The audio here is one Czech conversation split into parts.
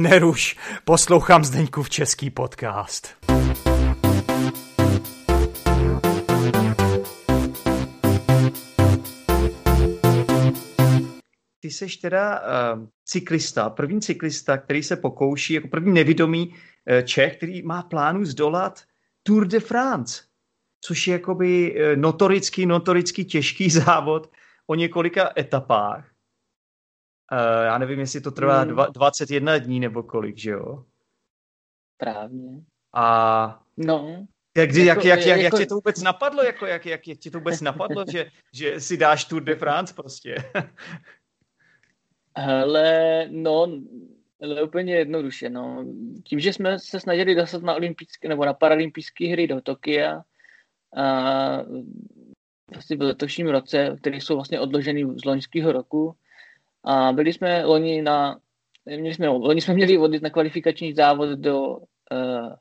Neruš, poslouchám Zdeňkův český podcast. Ty jsi teda uh, cyklista, první cyklista, který se pokouší, jako první nevědomý uh, Čech, který má plánu zdolat Tour de France, což je jakoby uh, notorický, notorický těžký závod o několika etapách. Uh, já nevím, jestli to trvá hmm. dva, 21 dní nebo kolik, že jo? Právně. A no. Jak, jak, jako, jak, jak, jak, jako... jak tě to vůbec napadlo, jako, jak, jak, jak tě to vůbec napadlo, že, že si dáš Tour de France prostě? Hele, no, ale úplně jednoduše, no. Tím, že jsme se snažili dostat na olympijské nebo na paralympijské hry do Tokia, a vlastně v letošním roce, které jsou vlastně odloženy z loňského roku, a byli jsme loni na, měli jsme, loni jsme měli odjet na kvalifikační závod do uh,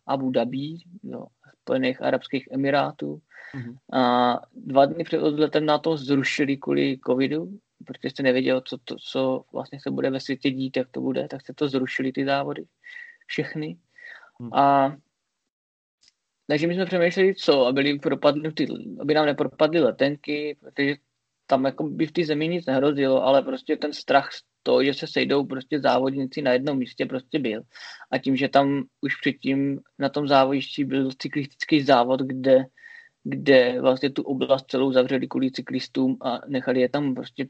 Abu Dhabi, do Spojených Arabských Emirátů. Mm-hmm. A dva dny před odletem na to zrušili kvůli covidu, protože jste nevěděl, co, to, co vlastně se bude ve světě dít, jak to bude, tak se to zrušili ty závody. Všechny. Mm. A takže my jsme přemýšleli, co, aby, propadnutý, aby nám nepropadly letenky, protože tam jako by v té zemi nic nehrozilo, ale prostě ten strach z toho, že se sejdou prostě závodníci na jednom místě prostě byl. A tím, že tam už předtím na tom závodišti byl cyklistický závod, kde, kde vlastně tu oblast celou zavřeli kvůli cyklistům a nechali je tam prostě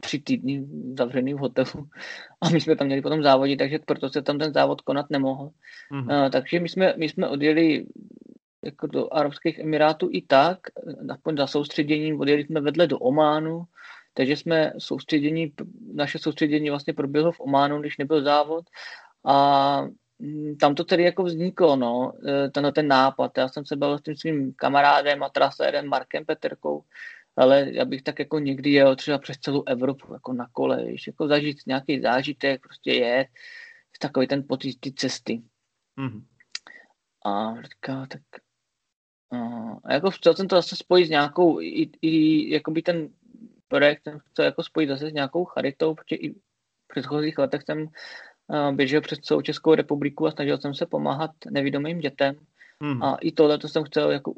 tři týdny zavřený v hotelu a my jsme tam měli potom závodit, takže proto se tam ten závod konat nemohl. Mm-hmm. Uh, takže my jsme, my jsme odjeli jako do Arabských Emirátů i tak, aspoň za soustředěním, odjeli jsme vedle do Ománu, takže jsme soustředění, naše soustředění vlastně proběhlo v Ománu, když nebyl závod a mm, tam to tedy jako vzniklo, no, e, tenhle ten nápad. Já jsem se byl s tím svým kamarádem a trasérem Markem Peterkou, ale já bych tak jako někdy jel třeba přes celou Evropu, jako na kole, víš, jako zažít nějaký zážitek, prostě je takový ten pocit ty cesty. Mm-hmm. A říká, tak a jako chtěl jsem to zase spojit s nějakou, i, i jakoby ten projekt jsem chtěl jako spojit zase s nějakou charitou, protože i v předchozích letech jsem běžel přes celou Českou republiku a snažil jsem se pomáhat nevidomým dětem. Hmm. A i tohle to jsem chtěl jako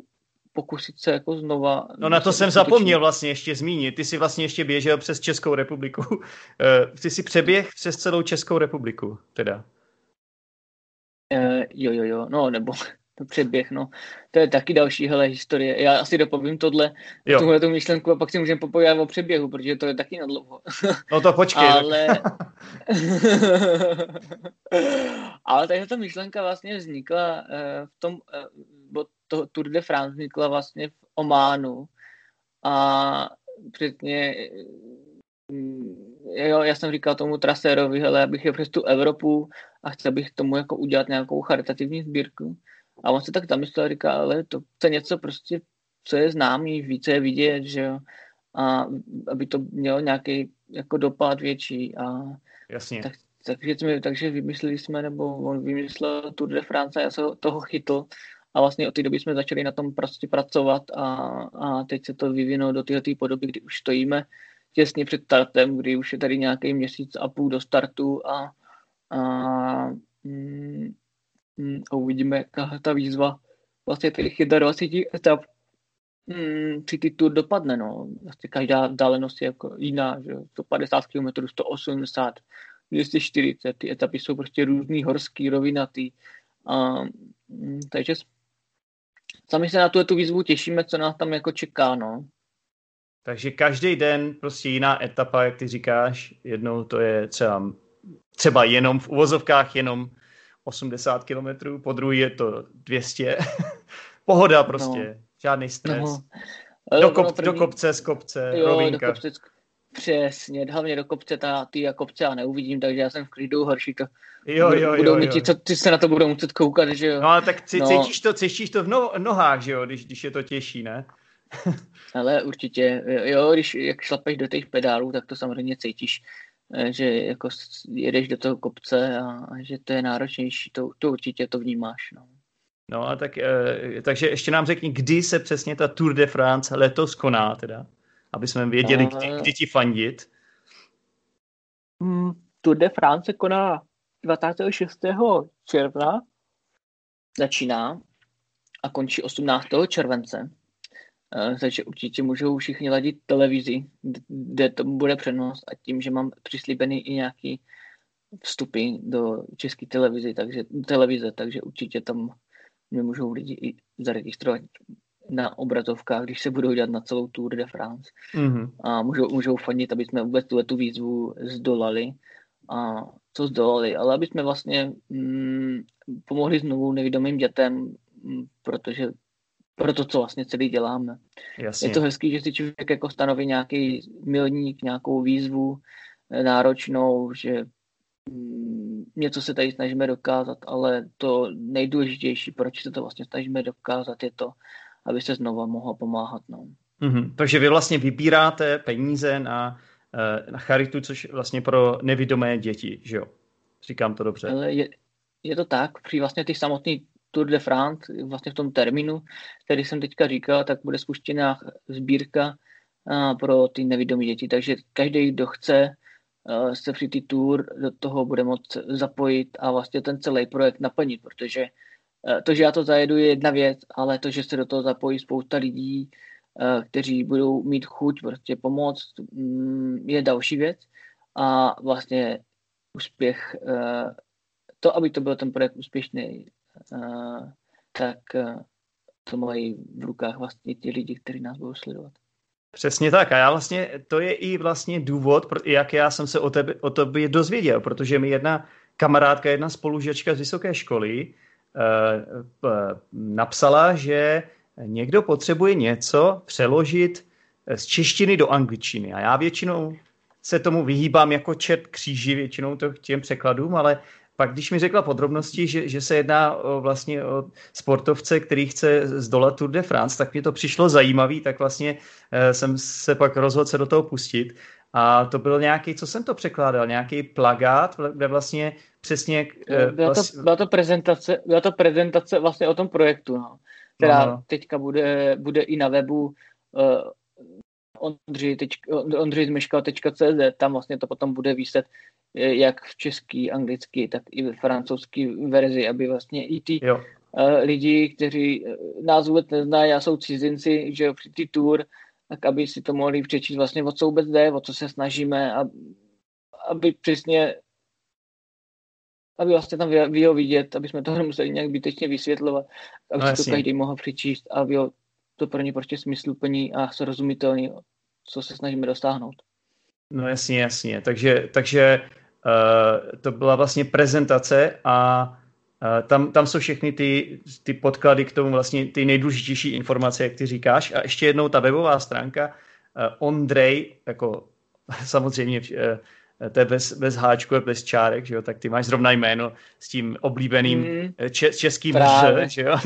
pokusit se jako znova... No na to jsem zapomněl vlastně ještě zmínit. Ty jsi vlastně ještě běžel přes Českou republiku. Eh, ty jsi přeběh přes celou Českou republiku, teda. Uh, jo, jo, jo, no nebo předběh, no. To je taky další hele, historie. Já asi dopovím tohle, jo. tuhle tu myšlenku a pak si můžeme popovídat o přeběhu, protože to je taky na dlouho. No to počkej. Ale... Ale takže ta myšlenka vlastně vznikla uh, v tom, uh, to Tour de France vznikla vlastně v Ománu a předtím jo, já jsem říkal tomu trasérovi, hele, abych je přes tu Evropu a chtěl bych tomu jako udělat nějakou charitativní sbírku. A on se tak zamyslel a říká, ale to je něco prostě, co je známý, více je vidět, že jo, a aby to mělo nějaký jako dopad větší a Jasně. Tak, takže, jsme, takže vymysleli jsme, nebo on vymyslel Tour de France a já se toho chytl a vlastně od té doby jsme začali na tom prostě pracovat a, a teď se to vyvinulo do této podoby, kdy už stojíme těsně před startem, kdy už je tady nějaký měsíc a půl do startu a, a mm, a uvidíme, jaká ta výzva vlastně těch 25 etap mm, při ty tour dopadne, no. Vlastně každá vzdálenost je jako jiná, že 150 km, 180, 240, ty etapy jsou prostě různý, horský, rovinatý. A, mm, takže sami se na tu, tu výzvu těšíme, co nás tam jako čeká, no. Takže každý den prostě jiná etapa, jak ty říkáš, jednou to je třeba, třeba jenom v uvozovkách jenom 80 km, po druhý je to 200. Pohoda prostě, no. žádný stres. No. Do, kop, první... do kopce z kopce, jo, rovinka. Do kopce. Přesně, hlavně do kopce, ta, ty a kopce já neuvidím, takže já jsem v klidu horší to. Jo, jo, budou jo, jo. co, ty se na to budou muset koukat, že jo. No ale tak c- no. cítíš to, cítíš to v no, nohách, že jo, když, když je to těžší, ne? ale určitě, jo, když jak šlapeš do těch pedálů, tak to samozřejmě cítíš. Eh, že jako jedeš do toho kopce a, a že to je náročnější, to, to určitě to vnímáš. No. No a tak, e, takže ještě nám řekni, kdy se přesně ta Tour de France letos koná teda, aby jsme věděli, no, kdy, kdy ti fandit. Hmm, Tour de France se koná 26. června začíná a končí 18. července. Takže určitě můžou všichni ladit televizi, kde to bude přenos a tím, že mám přislíbený i nějaký vstupy do české televize, takže, televize, takže určitě tam mě můžou lidi i zaregistrovat na obrazovkách, když se budou dělat na celou Tour de France. Mm-hmm. A můžou, můžou fandit, aby jsme vůbec tu, tu výzvu zdolali. A co zdolali, ale aby jsme vlastně mm, pomohli znovu nevědomým dětem, mm, protože pro to, co vlastně celý děláme. Jasně. Je to hezký, že si člověk jako stanoví nějaký milník, nějakou výzvu eh, náročnou, že mm, něco se tady snažíme dokázat, ale to nejdůležitější, proč se to vlastně snažíme dokázat, je to, aby se znova mohlo pomáhat. No. Mm-hmm. Takže vy vlastně vybíráte peníze na, eh, na charitu, což vlastně pro nevidomé děti, že jo? Říkám to dobře. Ale je, je to tak, při vlastně ty samotný Tour de France, vlastně v tom termínu, který jsem teďka říkal, tak bude spuštěná sbírka pro ty nevidomé děti. Takže každý, kdo chce se při ty tour do toho bude moct zapojit a vlastně ten celý projekt naplnit, protože to, že já to zajedu, je jedna věc, ale to, že se do toho zapojí spousta lidí, kteří budou mít chuť prostě pomoct, mm, je další věc. A vlastně úspěch, to, aby to byl ten projekt úspěšný, tak to mají v rukách vlastně ti lidi, kteří nás budou sledovat. Přesně tak. A já vlastně, to je i vlastně důvod, jak já jsem se o, tebe, o tobě dozvěděl, protože mi jedna kamarádka, jedna spolužečka z vysoké školy uh, napsala, že někdo potřebuje něco přeložit z češtiny do angličtiny. A já většinou se tomu vyhýbám jako čert kříži většinou to těm překladům, ale pak když mi řekla podrobnosti, že, že se jedná o, vlastně o sportovce, který chce zdolat Tour de France, tak mě to přišlo zajímavý, tak vlastně e, jsem se pak rozhodl se do toho pustit. A to byl nějaký, co jsem to překládal, nějaký plagát, kde vlastně přesně... E, byla, vlastně... to, byla, to prezentace, byla to prezentace vlastně o tom projektu, no, která Aha. teďka bude, bude i na webu e, Ondřej, tam vlastně to potom bude výsledek jak v český, anglicky, tak i ve francouzské verzi, aby vlastně i ty jo. Uh, lidi, kteří eh, nás vůbec neznají a jsou cizinci, že jo, při ty tour, tak aby si to mohli přečíst vlastně, o co vůbec jde, o co se snažíme, a, aby přesně aby vlastně tam vy ho vidět, aby jsme to nemuseli nějak bytečně vysvětlovat, aby no, si to každý mohl přečíst a aby to pro ně prostě smysluplný a srozumitelný, co se snažíme dostáhnout. No jasně, jasně. Takže, takže uh, to byla vlastně prezentace a uh, tam, tam jsou všechny ty, ty podklady k tomu vlastně ty nejdůležitější informace, jak ty říkáš. A ještě jednou ta webová stránka uh, Ondrej, jako samozřejmě uh, to je bez, bez háčku, bez čárek, že jo, tak ty máš zrovna jméno s tím oblíbeným mm, če, českým Ž, že jo.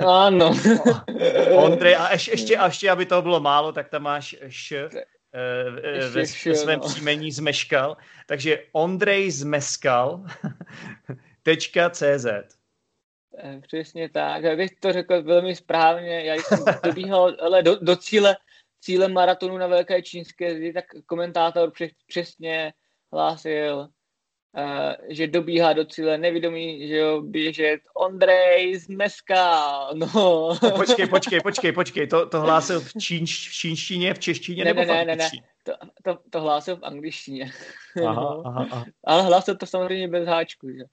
ano. Ondrej, a ještě, ještě, a ještě, aby to bylo málo, tak tam máš Š, ve, ve svém no. příjmení zmeškal. Takže Ondrej zmeskal .cz eh, Přesně tak, abych to řekl velmi správně, já jsem dobíhal ale do, do cíle, cíle maratonu na Velké čínské zdi, tak komentátor přesně hlásil, uh, že dobíhá do cíle nevědomý, že jo, běžet Ondrej z Meska, no. Počkej, počkej, počkej, počkej, to, to hlásil v, čínš, v čínštině, v češtině ne, nebo ne, ne, ne, ne, to, to, to hlásil v angličtině. Aha, no. aha, aha. Ale hlásil to samozřejmě bez háčku, že?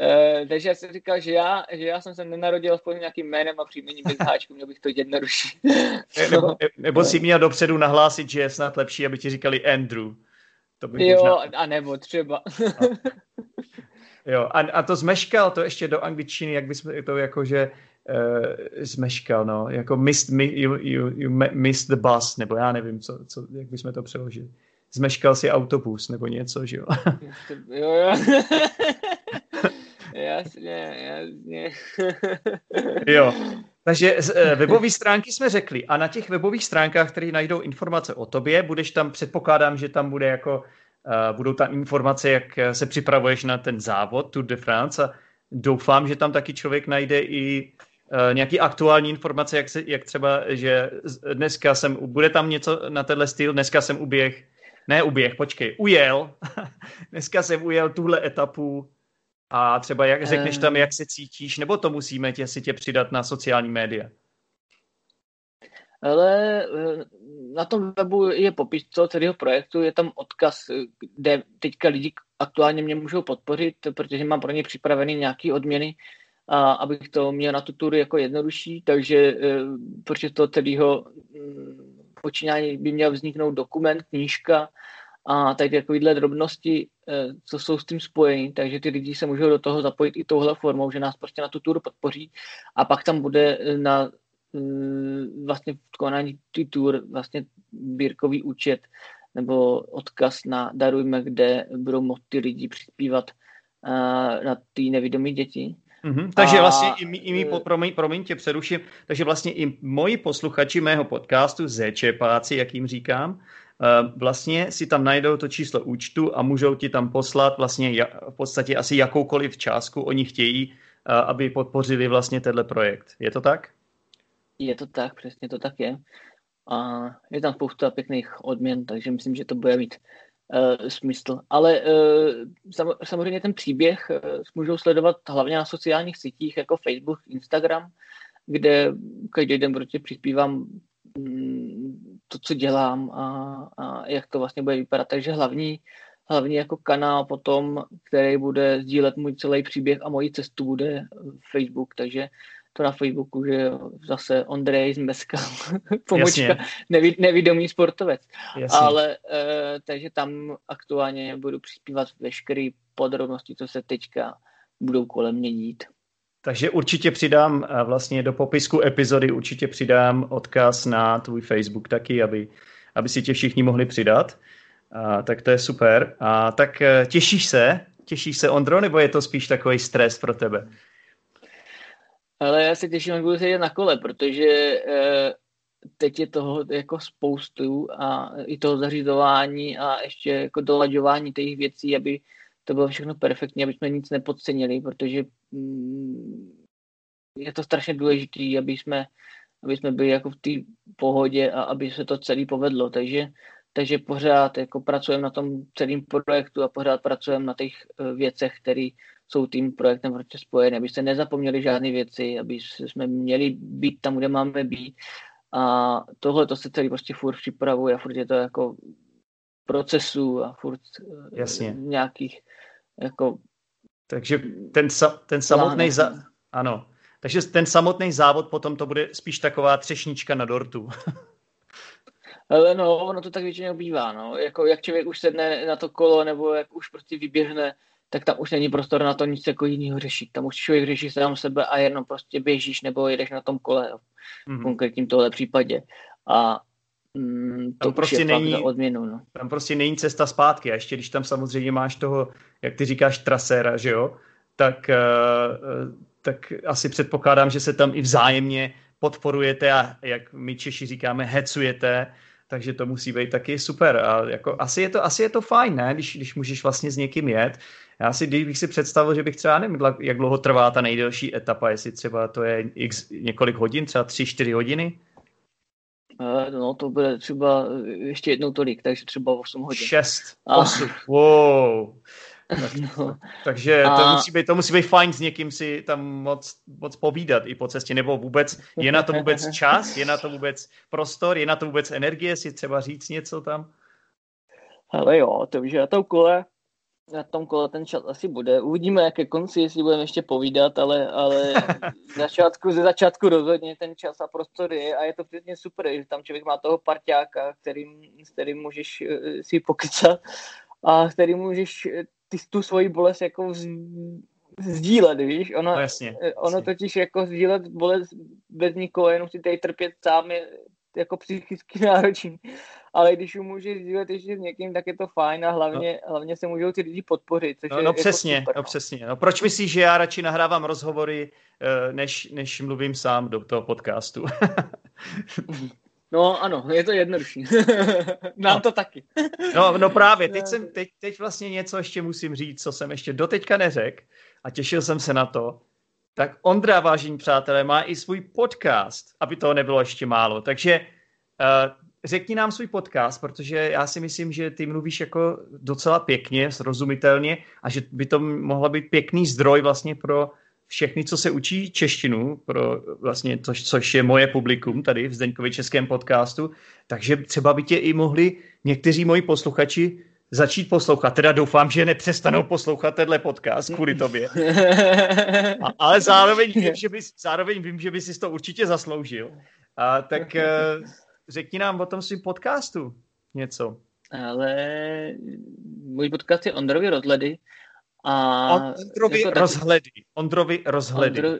Uh, takže já jsem říkal, že já, že já jsem se nenarodil s nějakým jménem a příjmením bez háčku, měl bych to jednodušší. nebo, nebo si měl dopředu nahlásit, že je snad lepší, aby ti říkali Andrew. To by jo, možná... a nebo třeba. A, jo, a, a to zmeškal to ještě do angličtiny, jak bys to jako, že uh, zmeškal, no, jako missed, you, you, you missed the bus, nebo já nevím, co, co, jak bychom to přeložili. Zmeškal si autobus, nebo něco, že jo? jo, jo. Jasně, jasně. jo. Takže eh, webové stránky jsme řekli. A na těch webových stránkách, které najdou informace o tobě, budeš tam, předpokládám, že tam bude jako, uh, budou tam informace, jak eh, se připravuješ na ten závod Tour de France. A doufám, že tam taky člověk najde i uh, nějaký aktuální informace, jak, se, jak třeba, že dneska jsem, bude tam něco na tenhle styl, dneska jsem uběh, ne uběh, počkej, ujel, dneska jsem ujel tuhle etapu A třeba jak řekneš tam, jak se cítíš, nebo to musíme tě, si tě přidat na sociální média? Ale eh, na tom webu je popis toho celého projektu, je tam odkaz, kde teďka lidi aktuálně mě můžou podpořit, protože mám pro ně připravený nějaké odměny, a abych to měl na tu turu jako jednodušší, takže eh, protože to celého mm, počínání by měl vzniknout dokument, knížka a tady takovéhle drobnosti, co jsou s tím spojeny, takže ty lidi se můžou do toho zapojit i touhle formou, že nás prostě na tu turu podpoří a pak tam bude na mm, vlastně v konání ty tour vlastně bírkový účet nebo odkaz na Darujme, kde budou moct ty lidi přispívat na ty nevědomé děti. Mm-hmm. Takže a, vlastně i, i mý, eh, promiň, promiň tě přeruším, takže vlastně i moji posluchači mého podcastu, Zečepáci, jak jim říkám, eh, vlastně si tam najdou to číslo účtu a můžou ti tam poslat vlastně v podstatě asi jakoukoliv částku oni chtějí, aby podpořili vlastně tenhle projekt. Je to tak? Je to tak, přesně to tak je. A je tam spousta pěkných odměn, takže myslím, že to bude mít uh, smysl. Ale uh, sam, samozřejmě ten příběh uh, můžou sledovat hlavně na sociálních sítích jako Facebook, Instagram, kde každý den prostě přispívám um, to, co dělám a, a jak to vlastně bude vypadat. Takže hlavní, hlavní jako kanál potom, který bude sdílet můj celý příběh a moji cestu, bude Facebook, takže to na Facebooku, že zase Ondrej z Meska, pomočka, neví, nevidomý sportovec. Jasně. Ale e, takže tam aktuálně budu přispívat veškeré podrobnosti, co se teďka budou kolem mě dít. Takže určitě přidám vlastně do popisku epizody, určitě přidám odkaz na tvůj Facebook taky, aby, aby si tě všichni mohli přidat. A, tak to je super. A tak eh, těšíš se? Těšíš se, Ondro, nebo je to spíš takový stres pro tebe? Ale já se těším, jak budu sedět na kole, protože eh, teď je toho jako spoustu a i toho zařizování a ještě jako dolaďování těch věcí, aby to bylo všechno perfektní, aby jsme nic nepodcenili, protože je to strašně důležité, aby jsme, aby jsme byli jako v té pohodě a aby se to celé povedlo. Takže, takže pořád jako pracujeme na tom celém projektu a pořád pracujeme na těch eh, věcech, které jsou tím projektem prostě spojené, aby se nezapomněli žádné věci, aby jsme měli být tam, kde máme být. A tohle to se celý prostě furt připravuje a furt je to jako procesu a furt eh, Jasně. nějakých jako takže ten, sa, ten samotný za... ano. Takže ten samotný závod potom to bude spíš taková třešnička na dortu. Ale no, ono to tak většinou bývá, no. Jako jak člověk už sedne na to kolo, nebo jak už prostě vyběhne tak tam už není prostor na to nic jako jiného řešit. Tam už člověk řeší sám sebe a jenom prostě běžíš nebo jedeš na tom kole v mm-hmm. konkrétním tohle případě. A mm, to tam prostě není, odměnu. No. Tam prostě není cesta zpátky. A ještě když tam samozřejmě máš toho, jak ty říkáš, traséra, že jo, tak, uh, tak asi předpokládám, že se tam i vzájemně podporujete a jak my Češi říkáme, hecujete, takže to musí být taky super. A jako, asi, je to, asi je to fajn, ne? Když, když můžeš vlastně s někým jet. Já si, bych si představil, že bych třeba nevím, jak dlouho trvá ta nejdelší etapa, jestli třeba to je x, několik hodin, třeba 3-4 hodiny. Eh, no, to bude třeba ještě jednou tolik, takže třeba 8 hodin. 6, 8, a... wow. Tak, no. Takže to, a... musí být, to musí být fajn s někým si tam moc, moc povídat i po cestě, nebo vůbec, je na to vůbec čas, je na to vůbec prostor, je na to vůbec energie si třeba říct něco tam? Ale jo, to víš, na tom kole, na tom kole ten čas asi bude. Uvidíme, jak ke konci, jestli budeme ještě povídat, ale, ale z začátku, ze začátku rozhodně ten čas a prostor je a je to přesně super, že tam člověk má toho parťáka, kterým, s kterým můžeš uh, si pokycat a který můžeš ty tu svoji bolest jako vz, sdílet, víš? Ono, no jasně, eh, ono jasně. totiž jako sdílet bolest bez nikoho, jenom si tady trpět sám je jako psychicky náročný. Ale když ji můžeš sdílet ještě s někým, tak je to fajn a hlavně, no. hlavně se můžou ty lidi podpořit. Což no, je no jako přesně, super, no. no přesně. No, proč myslíš, že já radši nahrávám rozhovory, eh, než, než mluvím sám do toho podcastu? No ano, je to jednodušší. Nám no. to taky. no, no právě, teď, jsem, teď, teď vlastně něco ještě musím říct, co jsem ještě doteďka neřekl a těšil jsem se na to. Tak Ondra, vážení přátelé, má i svůj podcast, aby toho nebylo ještě málo. Takže uh, řekni nám svůj podcast, protože já si myslím, že ty mluvíš jako docela pěkně, srozumitelně a že by to mohla být pěkný zdroj vlastně pro všechny, co se učí češtinu, pro vlastně to, což je moje publikum tady v Zdeňkově českém podcastu, takže třeba by tě i mohli někteří moji posluchači začít poslouchat. Teda doufám, že nepřestanou poslouchat tenhle podcast kvůli tobě. A, ale zároveň vím, že bys, zároveň vím, že bys si to určitě zasloužil. A, tak uh, řekni nám o tom svým podcastu něco. Ale můj podcast je Ondrovi Rozhledy. A Ondrovi jako rozhledy. Taky... Ondrovi rozhledy. Ondro...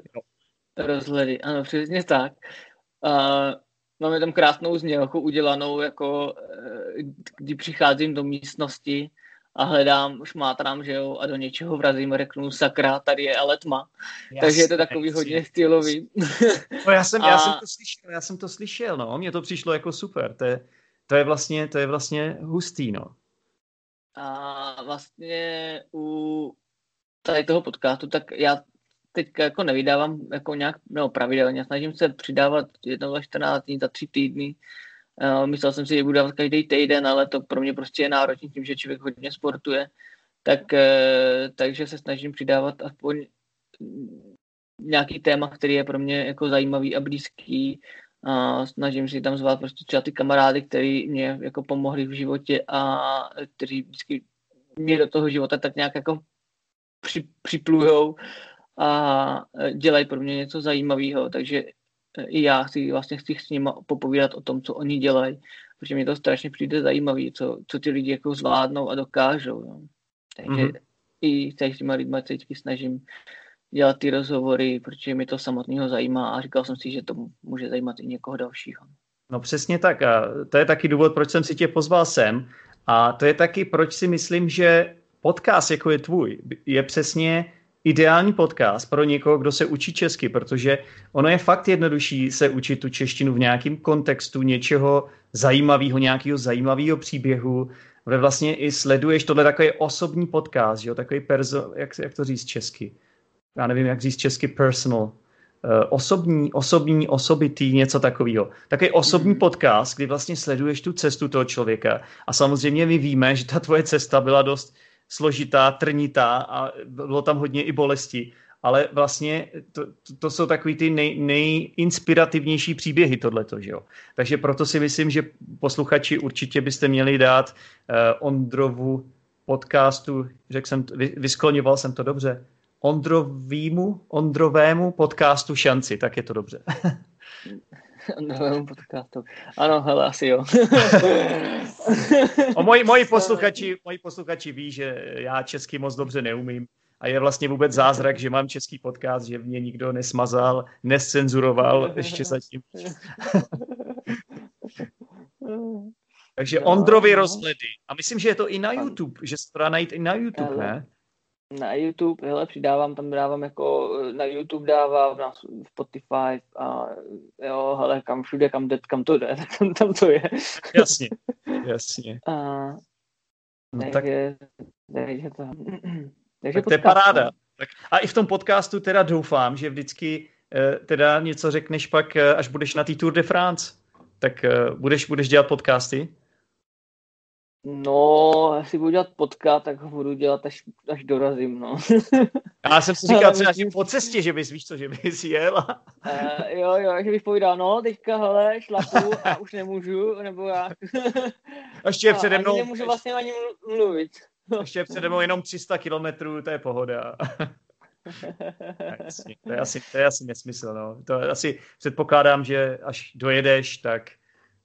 Rozhledy, ano, přesně tak. Uh, máme tam krásnou znělku udělanou, jako eh, kdy přicházím do místnosti a hledám, šmátrám, že jo, a do něčeho vrazím, řeknu sakra, tady je ale tma. Jasně, Takže je to takový jasně. hodně stylový. No já jsem, a... já jsem to slyšel, já jsem to slyšel, no, mně to přišlo jako super, to je, to je vlastně, to je vlastně hustý, no. A vlastně u tady toho podcastu, tak já teď jako nevydávám jako nějak no, pravidelně, snažím se přidávat jednou za 14 dní, za tři týdny. Uh, myslel jsem si, že budu dávat každý týden, ale to pro mě prostě je náročný tím, že člověk hodně sportuje. Tak, uh, takže se snažím přidávat aspoň nějaký téma, který je pro mě jako zajímavý a blízký. A snažím si tam zvát prostě třeba ty kamarády, kteří mě jako pomohli v životě a kteří vždycky mě do toho života tak nějak jako při, připlujou a e, dělají pro mě něco zajímavého, takže e, i já chci, vlastně chci s nimi popovídat o tom, co oni dělají, protože mi to strašně přijde zajímavé, co, co ty lidi jako zvládnou a dokážou. No. Takže mm-hmm. i s těma lidmi se vždycky snažím dělat ty rozhovory, protože mi to samotného zajímá a říkal jsem si, že to může zajímat i někoho dalšího. No přesně tak a to je taky důvod, proč jsem si tě pozval sem a to je taky, proč si myslím, že podcast, jako je tvůj, je přesně ideální podcast pro někoho, kdo se učí česky, protože ono je fakt jednodušší se učit tu češtinu v nějakém kontextu něčeho zajímavého, nějakého zajímavého příběhu, kde vlastně i sleduješ tohle takový osobní podcast, jo? takový perso, jak, jak to říct česky? Já nevím, jak říct česky personal. Uh, osobní, osobní, osobitý, něco takového. Takový osobní mm. podcast, kdy vlastně sleduješ tu cestu toho člověka a samozřejmě my víme, že ta tvoje cesta byla dost složitá, trnitá a bylo tam hodně i bolesti. Ale vlastně to, to, jsou takový ty nej, nejinspirativnější příběhy tohleto, že jo. Takže proto si myslím, že posluchači určitě byste měli dát uh, Ondrovu podcastu, řekl jsem, vy, vyskloňoval jsem to dobře, Ondrovýmu, Ondrovému podcastu šanci, tak je to dobře. novému podcastu. Ano, hele, asi jo. o moji, moji, posluchači, moji posluchači ví, že já česky moc dobře neumím a je vlastně vůbec zázrak, že mám český podcast, že mě nikdo nesmazal, nescenzuroval ještě zatím. Takže Ondrovi rozhledy. A myslím, že je to i na YouTube, že se to dá najít i na YouTube, ne? Na YouTube, hele, přidávám, tam dávám jako, na YouTube dávám, na Spotify a jo, hele, kam všude, kam jde, kam to jde, tam, tam to je. Jasně, jasně. A, no, takže, tak... takže to, takže tak to je paráda. Tak, a i v tom podcastu teda doufám, že vždycky eh, teda něco řekneš pak, eh, až budeš na té Tour de France. Tak eh, budeš, budeš dělat podcasty? No, jestli budu dělat podcast, tak ho budu dělat, až, až dorazím, no. Já jsem si říkal třeba myslím... po cestě, že bys, víš co, že bys jel. uh, jo, jo, že bych povídal, no, teďka, hele, šlapu a už nemůžu, nebo jak. Ještě je přede mnou... nemůžu vlastně ani mluvit. Ještě je přede mnou jenom 300 kilometrů, to je pohoda. Jasně, to, je asi, to je asi nesmysl, no. To asi předpokládám, že až dojedeš, tak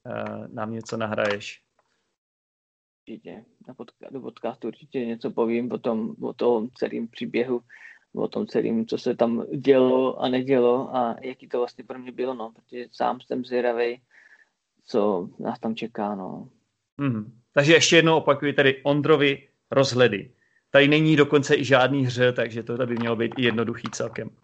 uh, nám něco nahraješ určitě. Na podca- do podcastu určitě něco povím o tom, o tom celém příběhu, o tom celém, co se tam dělo a nedělo a jaký to vlastně pro mě bylo, no, protože sám jsem zvědavý, co nás tam čeká, no. Mm. Takže ještě jednou opakuju tady Ondrovi rozhledy. Tady není dokonce i žádný hře, takže to by mělo být i jednoduchý celkem.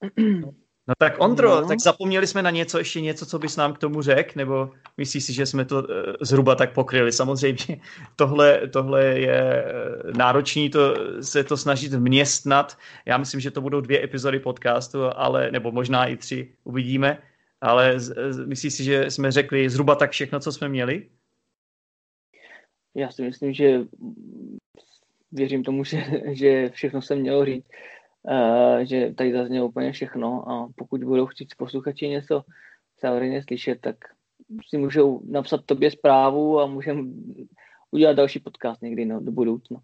No tak Ondro, no. tak zapomněli jsme na něco, ještě něco, co bys nám k tomu řekl, nebo myslíš si, že jsme to uh, zhruba tak pokryli? Samozřejmě tohle, tohle je uh, náročný to, se to snažit vměstnat. Já myslím, že to budou dvě epizody podcastu, ale, nebo možná i tři, uvidíme. Ale myslíš si, že jsme řekli zhruba tak všechno, co jsme měli? Já si myslím, že věřím tomu, že, že všechno se mělo říct že tady zaznělo úplně všechno a pokud budou chtít posluchači něco samozřejmě slyšet, tak si můžou napsat tobě zprávu a můžeme udělat další podcast někdy no, do budoucna.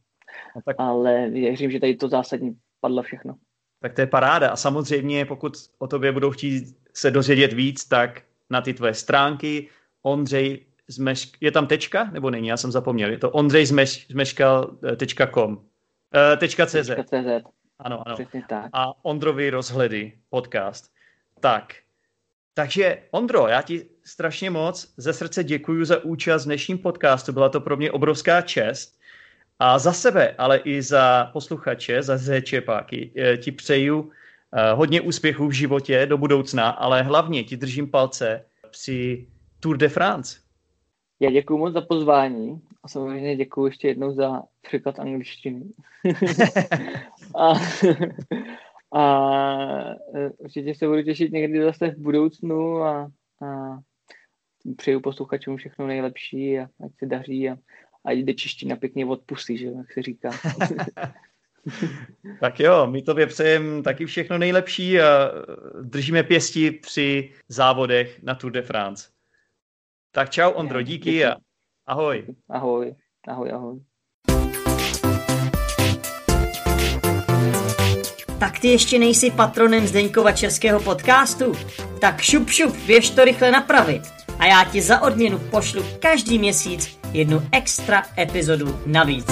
No tak... Ale věřím, že tady to zásadní padlo všechno. Tak to je paráda. A samozřejmě, pokud o tobě budou chtít se dozvědět víc, tak na ty tvoje stránky Ondřej Zmešk... Je tam tečka? Nebo není? Já jsem zapomněl. Je to ondřejzmeškal.com uh, .cz. .cz. Ano, ano. Přesně tak. A Ondrovi rozhledy podcast. Tak, takže Ondro, já ti strašně moc ze srdce děkuji za účast v dnešním podcastu. Byla to pro mě obrovská čest. A za sebe, ale i za posluchače, za zéčepáky, eh, ti přeju eh, hodně úspěchů v životě do budoucna, ale hlavně ti držím palce při Tour de France. Já děkuji moc za pozvání a samozřejmě děkuji ještě jednou za překlad angličtiny. a, a e, určitě se budu těšit někdy zase v budoucnu a, a přeju posluchačům všechno nejlepší a ať se daří a, a jde čeština pěkně od pusy, že, jak se říká. tak jo, my tobě přejeme taky všechno nejlepší a držíme pěsti při závodech na Tour de France. Tak čau Ondro, díky a ahoj. Ahoj, ahoj, ahoj. Tak ty ještě nejsi patronem Zdeňkova českého podcastu? Tak šup šup, běž to rychle napravit. A já ti za odměnu pošlu každý měsíc jednu extra epizodu navíc.